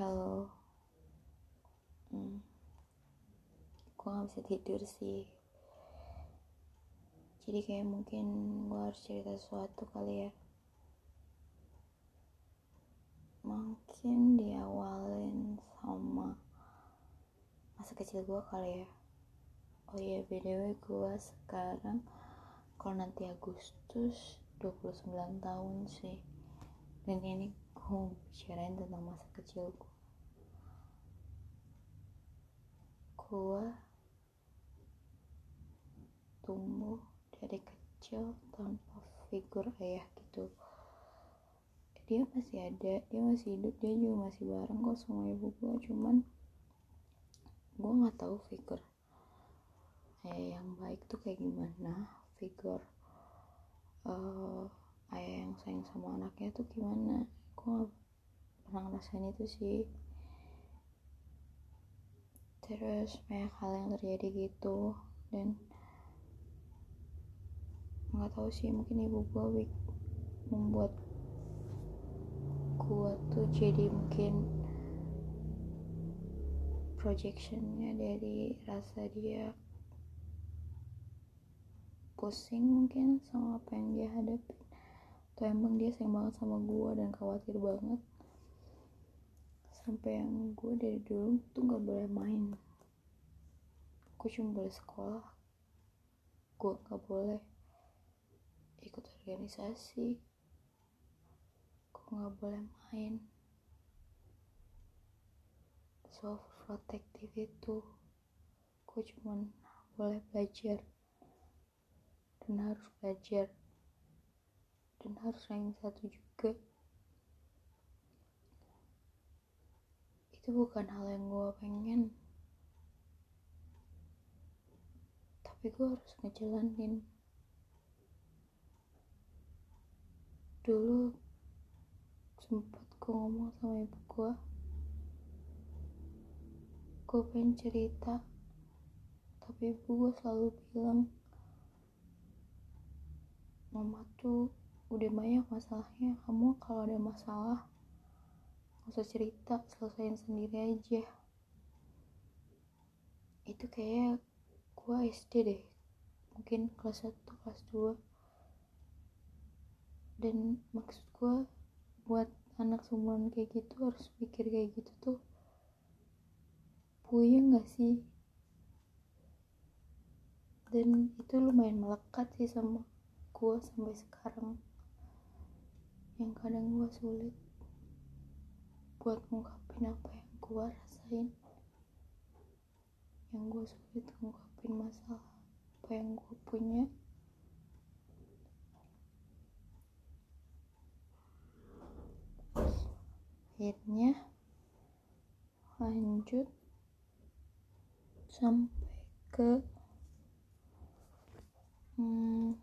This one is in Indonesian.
halo hmm. gue gak bisa tidur sih. Jadi kayak mungkin gue harus cerita sesuatu kali ya. Mungkin diawalin sama masa kecil gue kali ya. Oh iya btw gue sekarang kalau nanti Agustus 29 tahun sih. Dan ini gue bicarain tentang masa kecil gue gue tumbuh dari kecil tanpa figur ayah gitu. Dia masih ada dia masih hidup dia juga masih bareng kok sama ibu gue cuman gue nggak tahu figur ayah yang baik tuh kayak gimana figur uh, ayah yang sayang sama anaknya tuh gimana gak pernah ngerasain itu sih. Terus banyak hal yang terjadi gitu dan nggak tahu sih mungkin ibu gue membuat gua tuh jadi mungkin projectionnya dari rasa dia pusing mungkin sama apa yang dia hadapi atau emang dia sayang banget sama gua dan khawatir banget. Sampai yang gue dari dulu tuh gak boleh main. Gue cuma boleh sekolah. Gue gak boleh ikut organisasi. Nggak boleh main. So protective itu gue cuma boleh belajar dan harus belajar dan harus yang satu juga. Itu bukan hal yang gue pengen. Tapi gue harus ngejalanin. Dulu sempat gue ngomong sama ibu gue gue pengen cerita. Tapi ibu gue selalu bilang mama tuh udah banyak masalahnya. Kamu kalau ada masalah gak usah cerita selesaiin sendiri aja. Itu kayak gue SD deh. Mungkin kelas 1 kelas 2 dan maksud gue buat anak seumuran kayak gitu harus pikir kayak gitu tuh puyeng gak sih? Dan itu lumayan melekat sih sama gue sampai sekarang yang kadang gue sulit buat ngungkapin apa yang gue rasain. Yang gue sulit ngungkapin masalah apa yang gue punya. Akhirnya lanjut sampai ke hmm,